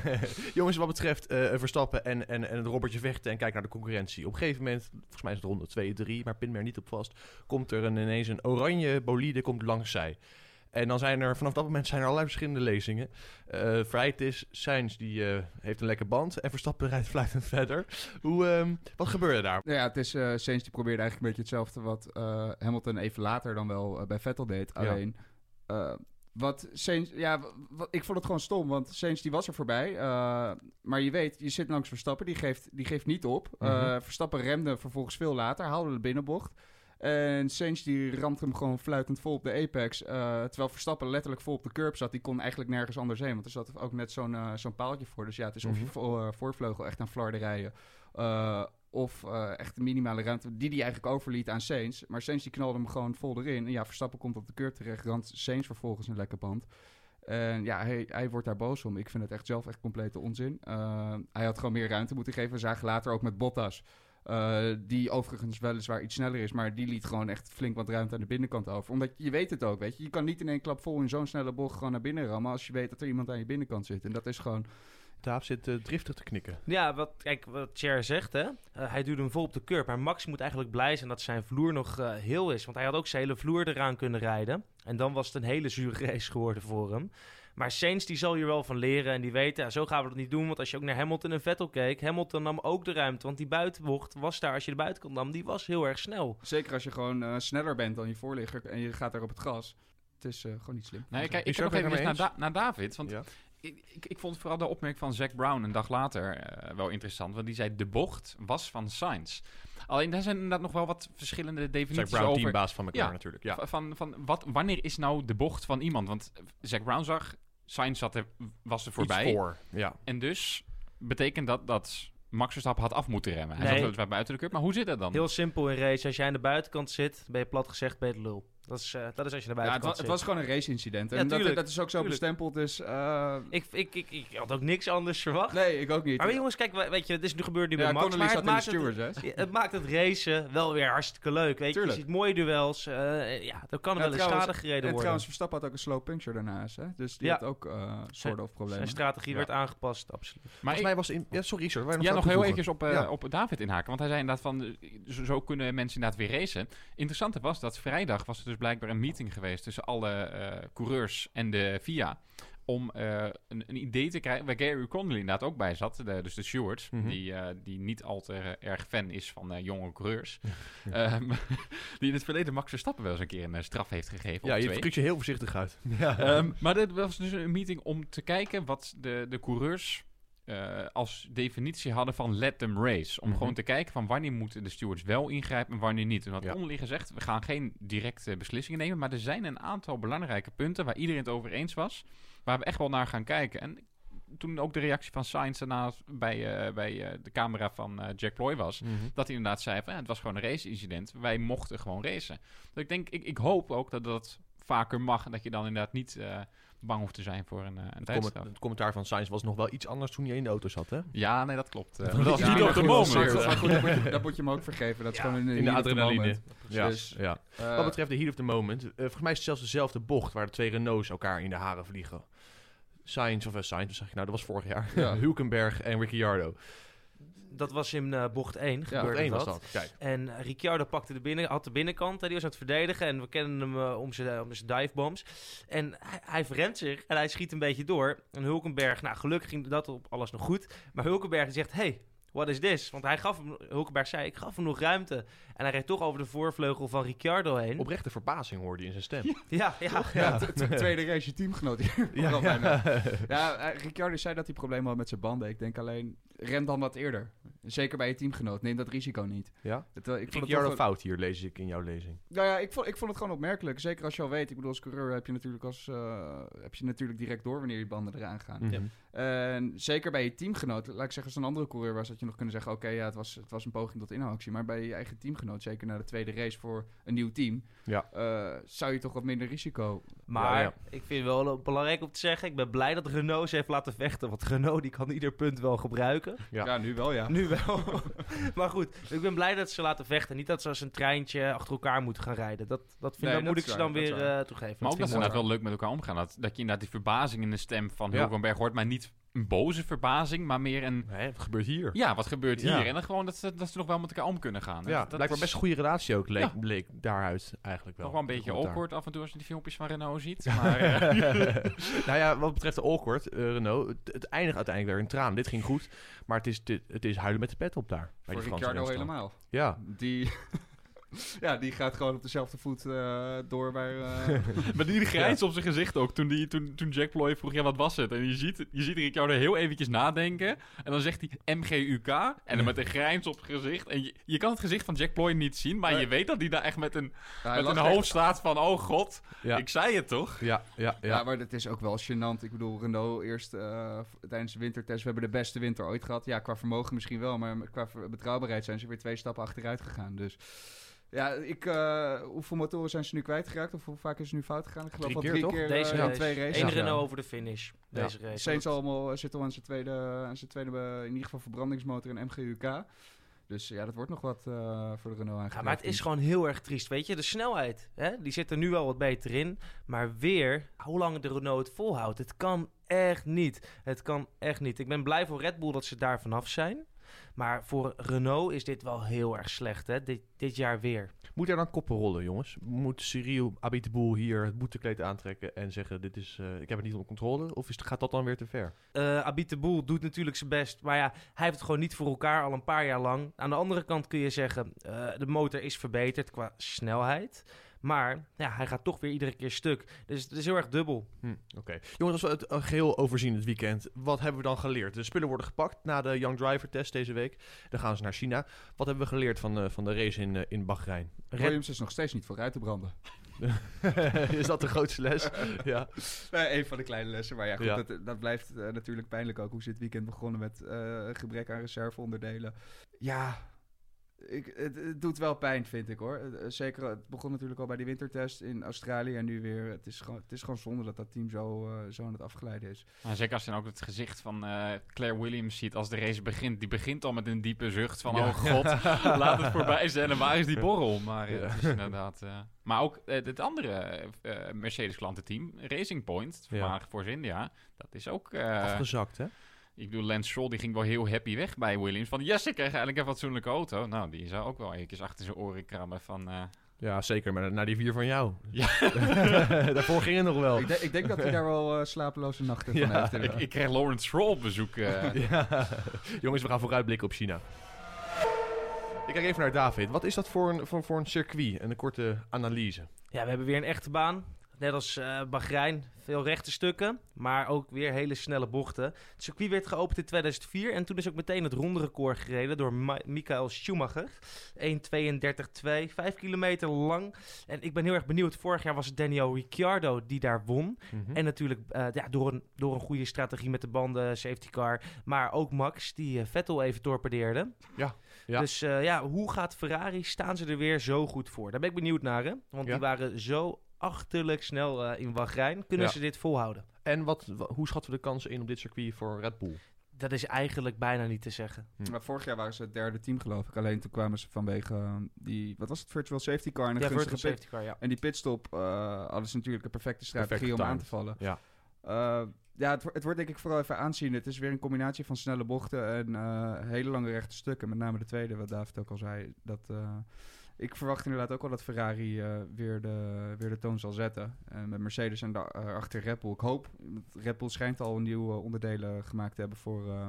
Jongens, wat betreft eh, Verstappen en, en, en het robbertje vechten en kijk naar de concurrentie. Op een gegeven moment, volgens mij is het ronde 2, 3, maar pin me er niet op vast, komt er een, ineens een oranje bolide komt langs zij. En dan zijn er, vanaf dat moment zijn er allerlei verschillende lezingen. Eh Vrijt is, Sainz die eh, heeft een lekker band en Verstappen rijdt fluitend verder. Hoe, ehm, wat gebeurde daar? Nou ja, het is, eh Sainz die probeerde eigenlijk een beetje hetzelfde wat Hamilton even later dan wel bij Vettel deed. Alleen, wat Sainz, ja, wat, ik vond het gewoon stom, want Sainz die was er voorbij. maar je weet, je zit langs Verstappen, die geeft, die geeft niet op. Mhm. Verstappen remde vervolgens veel later, haalde de binnenbocht. En Sainz die ramt hem gewoon fluitend vol op de apex. eh, terwijl Verstappen letterlijk vol op de curb zat. Die kon eigenlijk nergens anders heen. Want er zat ook net zo'n eh, zo'n paaltje voor. Dus ja, het is of je Mhm. vo- eh, voorvleugel echt aan flarden rijden. of echt de minimale ruimte die hij eigenlijk overliet aan Sainz. Maar Sainz die knalde hem gewoon vol erin. En ja, Verstappen komt op de curb terecht. Rand Sainz vervolgens een lekker band. En ja, hij, hij wordt daar boos om. Ik vind het echt zelf echt complete onzin. Hij had gewoon meer ruimte moeten geven. We zagen later ook met Bottas. Eh, die overigens weliswaar iets sneller is, maar die liet gewoon echt flink wat ruimte aan de binnenkant over. Omdat je weet het ook, weet je. Je kan niet in één klap vol in zo'n snelle bocht gewoon naar binnen rammen als je weet dat er iemand aan je binnenkant zit. En dat is gewoon... Daaf zit eh, driftig te knikken. Ja, wat, kijk, wat Cher zegt, hè. Eh, hij duwde hem vol op de curb. Maar Max moet eigenlijk blij zijn dat zijn vloer nog heel is. Want hij had ook zijn hele vloer eraan kunnen rijden. En dan was het een hele zure race geworden voor hem. Maar Sainz die zal hier wel van leren. En die weet, ja, zo gaan we dat niet doen. Want als je ook naar Hamilton en Vettel keek... Hamilton nam ook de ruimte. Want die buitenbocht was daar, als je de buitenkant nam... die was heel erg snel. Zeker als je gewoon eh, sneller bent dan je voorligger en je gaat er op het gas. Het is eh, gewoon niet slim. Nee, kijk, ik ook nog even naar, Da- naar David. Want Ja. ik, ik, ik vond vooral de opmerking van Zack Brown een dag later eh, wel interessant. Want die zei, de bocht was van Sainz. Alleen daar zijn inderdaad nog wel wat verschillende Zack definities Brown, over. teambaas van elkaar Ja. natuurlijk. Ja. Va- Van, van wat, wanneer is nou de bocht van iemand? Want Zack Brown zag, Sainz zat er, was er voorbij. Iets voor. Ja. En dus betekent dat dat Max Verstappen had af moeten remmen. Hij Nee. zat weliswaar buiten de cup, maar hoe zit dat dan? Heel simpel in race. Als jij aan de buitenkant zit, ben je plat gezegd, ben je de lul. Dat is, eh, dat is als je de Ja, het, buitenkant wa- het was gewoon een race-incident. Ja, En dat, tuurlijk. dat is ook zo Tuurlijk. bestempeld. Dus, eh, ik, ik, ik, ik had ook niks anders verwacht. nee, ik ook niet. Maar jongens, kijk, we- weet je, het is nu gebeurd nu ja, bij Max. Maar het maakt, stewards, het, het maakt het racen wel weer hartstikke leuk. Weet je, je ziet mooie duels. eh, ja, er kan Ja, wel eens schade gereden En worden. trouwens, Verstappen had ook een slow puncture daarnaast. Hè? Dus die Ja. had ook eh soort of problemen. Zijn strategie Ja. werd aangepast, absoluut. Maar Volgens ik- mij was in... Ja, sorry, Richard. ja, nog heel eventjes op, eh, op David inhaken. Want hij zei inderdaad van, zo, kunnen mensen inderdaad weer racen. Interessante was dat vrijdag was er dus blijkbaar een meeting geweest tussen alle eh, coureurs en de FIA. Om eh, een, een idee te krijgen, waar Gary Connolly inderdaad ook bij zat. De, dus de steward, Mhm. die, eh, die niet al te erg fan is van jonge coureurs. Ehm, die in het verleden Max Verstappen wel eens een keer een straf heeft gegeven. Ja, je drukt je heel voorzichtig uit. Ja. Ehm, maar dit was dus een meeting om te kijken wat de, de coureurs eh, als definitie hadden van let them race. Om Mhm. gewoon te kijken van wanneer moeten de stewards wel ingrijpen en wanneer niet. En wat Ja. onderliggen zegt, we gaan geen directe beslissingen nemen. Maar er zijn een aantal belangrijke punten waar iedereen het over eens was. Waar we echt wel naar gaan kijken. En toen ook de reactie van Sainz daarna bij, eh, bij eh, de camera van Jack Ploy was. Mhm. Dat hij inderdaad zei van ja, het was gewoon een race-incident. Wij mochten gewoon racen. Dus ik denk, ik, ik hoop ook dat dat vaker mag. En dat je dan inderdaad niet bang hoeft te zijn voor een, eh een Het, tijdstraf. comment- het commentaar van Sainz was nog wel iets anders toen hij in de auto zat, hè? Ja, nee, dat klopt. Eh, Dat dat was niet op de moment. dat moet je- hem ook vergeven. Dat is gewoon in de, in de heat of the adrenaline. moment. Ja, Dus, ja. eh, Wat betreft de heat of the moment, eh, volgens mij is het zelfs dezelfde bocht waar de twee Renaults elkaar in de haren vliegen. Sainz, of uh, Sainz, zeg ik nou, dat was vorig jaar. Ja. Hulkenberg en Ricciardo. Dat was in eh, bocht 1 Ja, gebeurde Eén dat. was dat, kijk. En eh, Ricciardo pakte de binnen, had de binnenkant, hè, die was aan het verdedigen. En we kennen hem eh, om zijn om zijn divebombs. En hij, hij verremt zich en hij schiet een beetje door. En Hulkenberg, nou gelukkig ging dat op alles nog goed. Maar Hulkenberg zegt, hey, what is this? Want hij gaf hem, Hulkenberg zei, ik gaf hem nog ruimte. En hij reed toch over de voorvleugel van Ricciardo heen. Oprechte verbazing hoorde je in zijn stem. Ja, ja. Ja, tweede race, je teamgenoot hier. Ja, ja. bijna. Ja, Ricciardo zei dat hij problemen had met zijn banden. Ik denk alleen, ren dan wat eerder. Zeker bij je teamgenoot. Neem dat risico niet. Ja? Het, eh, ik vond het toch- fout hier, lees ik in jouw lezing. Nou ja, ik vond, ik vond het gewoon opmerkelijk. Zeker als je al weet. Ik bedoel, als coureur heb je natuurlijk, als, eh, heb je natuurlijk direct door wanneer je banden eraan gaan. Mhm. En zeker bij je teamgenoot, laat ik zeggen, als een andere coureur was, had je nog kunnen zeggen: Oké, ja, het was, het was een poging tot inhaalactie. Maar bij je eigen teamgenoot, zeker na de tweede race voor een nieuw team, Ja. eh, zou je toch wat minder risico. Maar Ja, ja. ik vind het wel belangrijk om te zeggen, ik ben blij dat Renault ze heeft laten vechten. Want Renault die kan ieder punt wel gebruiken. Ja. nu wel, ja. Nu wel. maar goed, ik ben blij dat ze laten vechten. Niet dat ze als een treintje achter elkaar moeten gaan rijden. Dat, dat, vind, Nee, dat dat moet ik ze dan dat weer eh, toegeven. Maar ook vind dat ze inderdaad wel leuk met elkaar omgaan. Dat, dat je inderdaad die verbazing in de stem van Ja. Hulkenberg hoort. Maar niet een boze verbazing, maar meer een... Wat gebeurt hier? Ja, wat gebeurt Ja. hier? En dan gewoon dat ze, dat ze nog wel met elkaar om kunnen gaan. Ja, dat, dat blijkbaar is best een goede relatie ook, leek, Ja. bleek daaruit eigenlijk wel. nog wel een beetje Commentaar. awkward af en toe als je die filmpjes van Renault ziet. Maar, eh, nou ja, wat betreft de awkward, eh, Renault, het, het eindigt uiteindelijk weer in traan. Dit ging goed, maar het is, dit- het is huilen met de pet op daar. bij Voor Franse Ricciardo helemaal. Ja, Die, ja, die gaat gewoon op dezelfde voet eh, door waar... eh, maar die grijns op zijn gezicht ook. Toen, die, toen, toen Jack Ploy vroeg, ja, wat was het? En je ziet, je ziet Ricciardo heel eventjes nadenken. En dan zegt hij MGUK. En dan met een grijns op zijn gezicht. En je, je kan het gezicht van Jack Ploy niet zien. Maar Nee. je weet dat hij daar echt met een, met een echt- hoofd staat van... Oh god, ja, ik zei het toch? ja, ja, Ja. ja. maar het is ook wel gênant. Ik bedoel, Renault eerst eh, tijdens de wintertest. We hebben de beste winter ooit gehad. Ja, qua vermogen misschien wel. Maar qua betrouwbaarheid zijn ze weer twee stappen achteruit gegaan. Dus ja, ik, eh, hoeveel motoren zijn ze nu kwijtgeraakt? Of hoe vaak is het nu fout gegaan? Ik geloof Drie keer, drie keer Deze eh, in race. twee races. Eén Ja. Renault over de finish. Ja. Deze race. Sainz allemaal, zit al aan zijn tweede, aan zijn tweede eh, in ieder geval verbrandingsmotor en MGUK. Dus ja, dat wordt nog wat eh, voor de Renault Ja, eigenlijk. maar het is gewoon heel erg triest, weet je. De snelheid, hè, die zit er nu wel wat beter in. Maar weer, hoe lang de Renault het volhoudt. Het kan echt niet. Het kan echt niet. Ik ben blij voor Red Bull dat ze daar vanaf zijn. Maar voor Renault is dit wel heel erg slecht, hè. Dit, dit jaar weer. Moet er dan koppen rollen, jongens? Moet Cyril Abiteboul hier het boetekleed aantrekken en zeggen: dit is, eh, Ik heb het niet onder controle? Of is, gaat dat dan weer te ver? Eh Abit de Boel doet natuurlijk zijn best. Maar ja, hij heeft het gewoon niet voor elkaar al een paar jaar lang. Aan de andere kant kun je zeggen, eh, de motor is verbeterd qua snelheid. Maar ja, hij gaat toch weer iedere keer stuk. Dus het is heel erg dubbel. Hm, Oké. Jongens, als we het eh, geheel overzien het weekend, wat hebben we dan geleerd? De spullen worden gepakt na de Young Driver test deze week. Dan gaan ze naar China. Wat hebben we geleerd van, de van de race in, eh, in Bahrein? Williams is nog steeds niet vooruit te branden. is dat de grootste les? ja. Nee, een van de kleine lessen. Maar ja, goed, Ja. Dat, dat blijft eh, natuurlijk pijnlijk ook. Hoe ze dit weekend begonnen met eh, gebrek aan reserveonderdelen. Ja, ik, het, het doet wel pijn, vind ik hoor. Eh, zeker, het begon natuurlijk al bij die wintertest in Australië. En nu weer, het is gewoon, het is gewoon zonde dat dat team zo, eh, zo aan het afgeleiden is. Maar zeker als je dan ook het gezicht van eh, Claire Williams ziet als de race begint. Die begint al met een diepe zucht van, Ja. oh god, laat het voorbij zijn. En waar is die borrel? Maar eh, Ja. het is inderdaad... eh, maar ook eh, het andere eh, Mercedes-klantenteam, Racing Point, het Ja. voormalige Force India, dat is ook... eh, Afgezakt, hè? Ik bedoel, Lance Stroll die ging wel heel happy weg bij Williams. Van, yes, ik krijg eigenlijk een fatsoenlijke auto. Nou, die zou ook wel eventjes achter zijn oren krabben van... eh, Ja, zeker. Maar naar die vier van jou. Ja. Daarvoor ging het nog wel. Ik, denk- ik denk dat hij daar wel eh, slapeloze nachten van Ja, heeft. ik, ik krijg Lawrence Stroll op bezoek. eh. Ja. Jongens, we gaan vooruitblikken op China. Ik kijk even naar David. Wat is dat voor een, voor, voor een circuit? En een korte analyse. Ja, we hebben weer een echte baan. Net als eh Bahrein, veel rechte stukken, maar ook weer hele snelle bochten. Het circuit werd geopend in 2004 en toen is ook meteen het ronderecord gereden door Ma- Michael Schumacher. 1.32.2, 5 kilometer lang. En ik ben heel erg benieuwd, vorig jaar was het Daniel Ricciardo die daar won. Hm? En natuurlijk eh, ja, door, een, door een goede strategie met de banden, safety car. Maar ook Max, die eh, Vettel even torpedeerde. Ja, ja. Dus ja, hoe gaat Ferrari? Staan ze er weer zo goed voor? Daar ben ik benieuwd naar, hè? Want Ja. die waren zo achterlijk snel eh, in Bahrein. Kunnen Ja. ze dit volhouden? En wat, wa- hoe schatten we de kansen in op dit circuit voor Red Bull? Dat is eigenlijk bijna niet te zeggen. Hm. Maar vorig jaar waren ze het derde team, geloof ik. Alleen toen kwamen ze vanwege eh, die, wat was het, virtual safety car en een Ja, gunstige vertical pit. safety car, ja. En die pitstop eh, hadden ze natuurlijk een perfecte strategie Perfect om aan te vallen. Ja. Eh, ja, het, het wordt denk ik vooral even aanzien. Het is weer een combinatie van snelle bochten en eh, hele lange rechte stukken. Met name de tweede, wat David ook al zei. Dat, eh, ik verwacht inderdaad ook wel dat Ferrari eh, weer, de, weer de toon zal zetten. Eh, met Mercedes en daarachter Red Bull. Ik hoop, Red Bull schijnt al nieuwe onderdelen gemaakt te hebben voor, eh,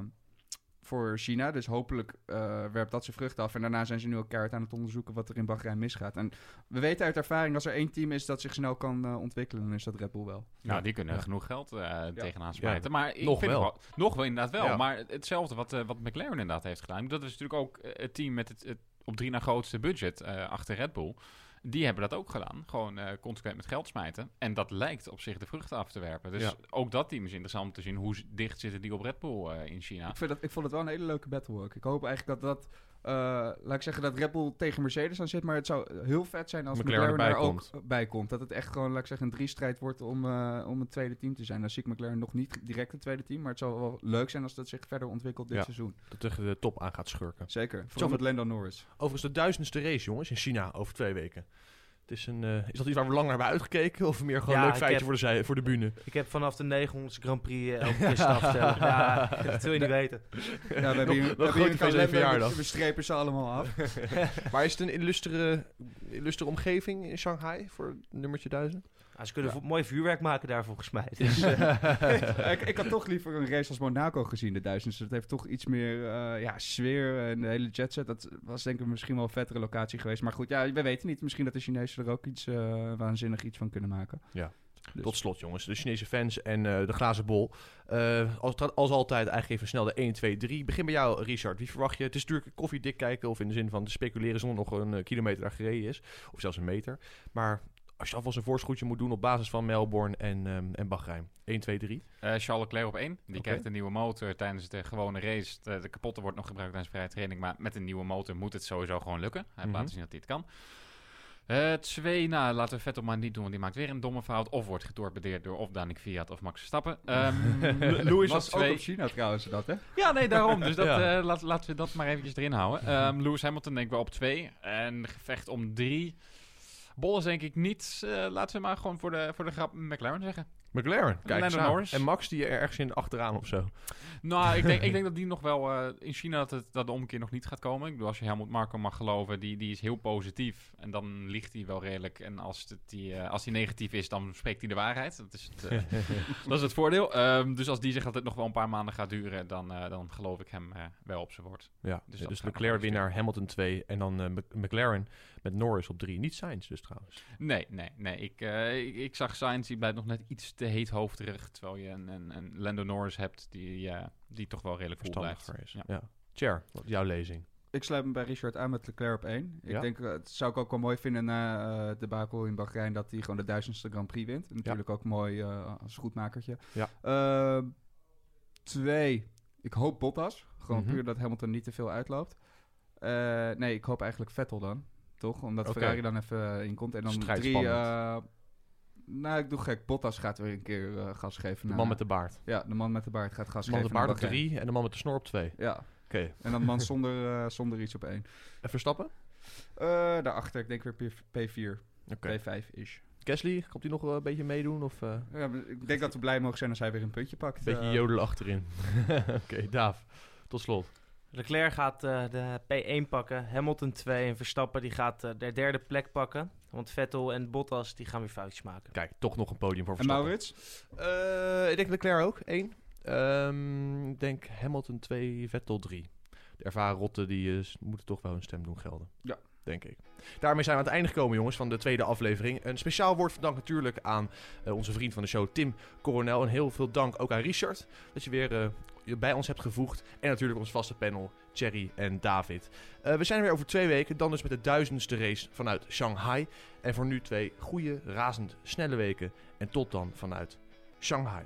voor China. Dus hopelijk eh, werpt dat zijn vrucht af. En daarna zijn ze nu ook keihard aan het onderzoeken wat er in Bahrein misgaat. En we weten uit ervaring, als er één team is dat zich snel kan eh, ontwikkelen, dan is dat Red Bull wel. Nou, die kunnen Ja. genoeg geld eh, tegenaan smijten. Maar ik Nog vind wel. nog wel inderdaad wel. Ja. Maar hetzelfde wat, eh, wat McLaren inderdaad heeft gedaan. Dat is natuurlijk ook eh, het team met het, het op drie na grootste budget eh, achter Red Bull. Die hebben dat ook gedaan. Gewoon eh, consequent met geld smijten. En dat lijkt op zich de vruchten af te werpen. Dus Ja. ook dat team is interessant om te zien. Hoe dicht zitten die op Red Bull eh, in China? Ik, vind dat, ik vond het wel een hele leuke battle ook. Ik hoop eigenlijk dat dat, eh, laat ik zeggen, dat Red Bull tegen Mercedes aan zit. Maar het zou heel vet zijn als McLaren McLaren, erbij er ook bij komt. Dat het echt gewoon, laat ik zeggen, een drie-strijd wordt om, eh, om een tweede team te zijn. Dan zie ik McLaren nog niet direct het tweede team. Maar het zou wel leuk zijn als dat zich verder ontwikkelt dit Ja. seizoen. Dat tegen de top aan gaat schurken. Zeker. Vooral met Lando Norris. Overigens de duizendste race, jongens, in China over twee weken. Het is, een, eh, is dat iets waar we lang naar hebben uitgekeken? Of meer gewoon Ja, een leuk feitje heb- voor, de, zij- voor de bühne? Ik heb vanaf de 900 Grand Prix eh, elke keer. Ja, dat wil je niet weten. Ja, we hebben hier, we hebben verjaardag. we, we strepen ze allemaal af. maar is het een illustere, illustere omgeving in Shanghai voor nummertje 1000? Ah, ze kunnen mooi vuurwerk maken daar volgens mij. Dus, eh, ik, ik had toch liever een race als Monaco gezien, de duizendste. Dat heeft toch iets meer eh, ja, sfeer en de hele jetset. Dat was denk ik misschien wel een vettere locatie geweest. Maar goed, ja, we weten niet. Misschien dat de Chinezen er ook iets eh, waanzinnig iets van kunnen maken. Ja. Dus- Tot slot, jongens. De Chinese fans en eh, de glazen bol. Eh, als, als altijd, eigenlijk even snel de 1, 2, 3. Begin bij jou, Richard. Wie verwacht je? Het is natuurlijk koffiedik kijken. Of in de zin van te speculeren zonder nog een kilometer daar gereden is. Of zelfs een meter. Maar als je alvast een voorschoedje moet doen op basis van Melbourne en, ehm, en Bahrein. 1, 2, 3. Eh, Charles Leclerc op één. Die Oké. krijgt een nieuwe motor tijdens de gewone race. De, de kapotte wordt nog gebruikt tijdens vrije training. Maar met een nieuwe motor moet het sowieso gewoon lukken. Hij Mhm. laten zien dat hij het kan. Eh, twee, nou laten we Vettel maar niet doen, want die maakt weer een domme fout. Of wordt getorpedeerd door of Danik Fiat of Max Verstappen. Ehm L- Lewis was ook twee. op China trouwens, dat hè? Ja, nee, daarom. Dus dat, Ja. eh, laat, laten we dat maar eventjes erin houden. Ehm, Lewis Hamilton denk ik wel op twee. En gevecht om drie. Bolles denk ik niet. Eh, laten we maar gewoon voor de, voor de grap McLaren zeggen. McLaren, kijk eens Lando aan. Norris. En Max die er ergens in achteraan of zo. Nou, ik denk, ik denk dat die nog wel eh, in China dat, het, dat de omkeer nog niet gaat komen. Ik bedoel, als je Helmut Marko mag geloven, die, die is heel positief. En dan ligt hij wel redelijk. En als, het, die, eh, als hij negatief is, dan spreekt hij de waarheid. Dat is het, eh, dat is het voordeel. Ehm, dus als die zegt dat het nog wel een paar maanden gaat duren, dan, dan geloof ik hem wel op zijn woord. Ja, Dus dus, Leclerc wel winnaar, Hamilton 2 en dan Mc- McLaren met Norris op 3. Niet Sainz dus trouwens. Nee, nee, nee. Ik, ik, ik zag Sainz, die blijft nog net iets te heethoofderig. Terwijl je een, een, een Lando Norris hebt die, eh, die toch wel redelijk cool blijft. Is. Ja. Ja. Wat is jouw lezing? Ik sluit me bij Richard aan met Leclerc op 1. Ik Ja. denk, eh, het zou ik ook wel mooi vinden na eh, de Bakel in Bahrein dat hij gewoon de duizendste Grand Prix wint. Natuurlijk ook mooi eh, als goedmakertje. Ja. Eh, twee, ik hoop Bottas. Gewoon Mhm. puur dat Hamilton niet te veel uitloopt. Eh, nee, ik hoop eigenlijk Vettel dan. Toch? Omdat. Ferrari dan even in komt. En dan Strijd drie... spannend. Nou, ik doe gek. Bottas gaat weer een keer eh, gas geven. De naar- man met de baard. Ja, de man met de baard gaat gas De man met geven. de baard op. 3 en de man met de snor op 2. Ja, Oké. en dan de man zonder, eh, zonder iets op 1. En Verstappen? Eh, daarachter, ik denk weer P- P4, Oké. P5-ish. Gasly, komt hij nog een beetje meedoen? Of Ja, ik denk dat we blij mogen zijn als hij weer een puntje pakt. een beetje jodelen achterin? Oké, Daaf. Tot slot. Leclerc gaat eh, de P1 pakken. Hamilton 2 en Verstappen die gaat eh, de derde plek pakken. Want Vettel en Bottas die gaan weer foutjes maken. Kijk, toch nog een podium voor En Verstappen. Maurits? Eh, ik denk Leclerc ook, 1. Ehm, ik denk Hamilton 2, Vettel 3. De ervaren rotten die moeten toch wel hun stem doen gelden. Ja. Denk ik. Daarmee zijn we aan het einde gekomen, jongens, van de tweede aflevering. Een speciaal woord van dank natuurlijk aan eh, onze vriend van de show, Tim Coronel. En heel veel dank ook aan Richard, dat je weer eh, bij ons hebt gevoegd. En natuurlijk ons vaste panel, Thierry en David. Eh, we zijn er weer over twee weken, dan dus met de duizendste race vanuit Shanghai. En voor nu twee goede, razend snelle weken. En tot dan vanuit Shanghai.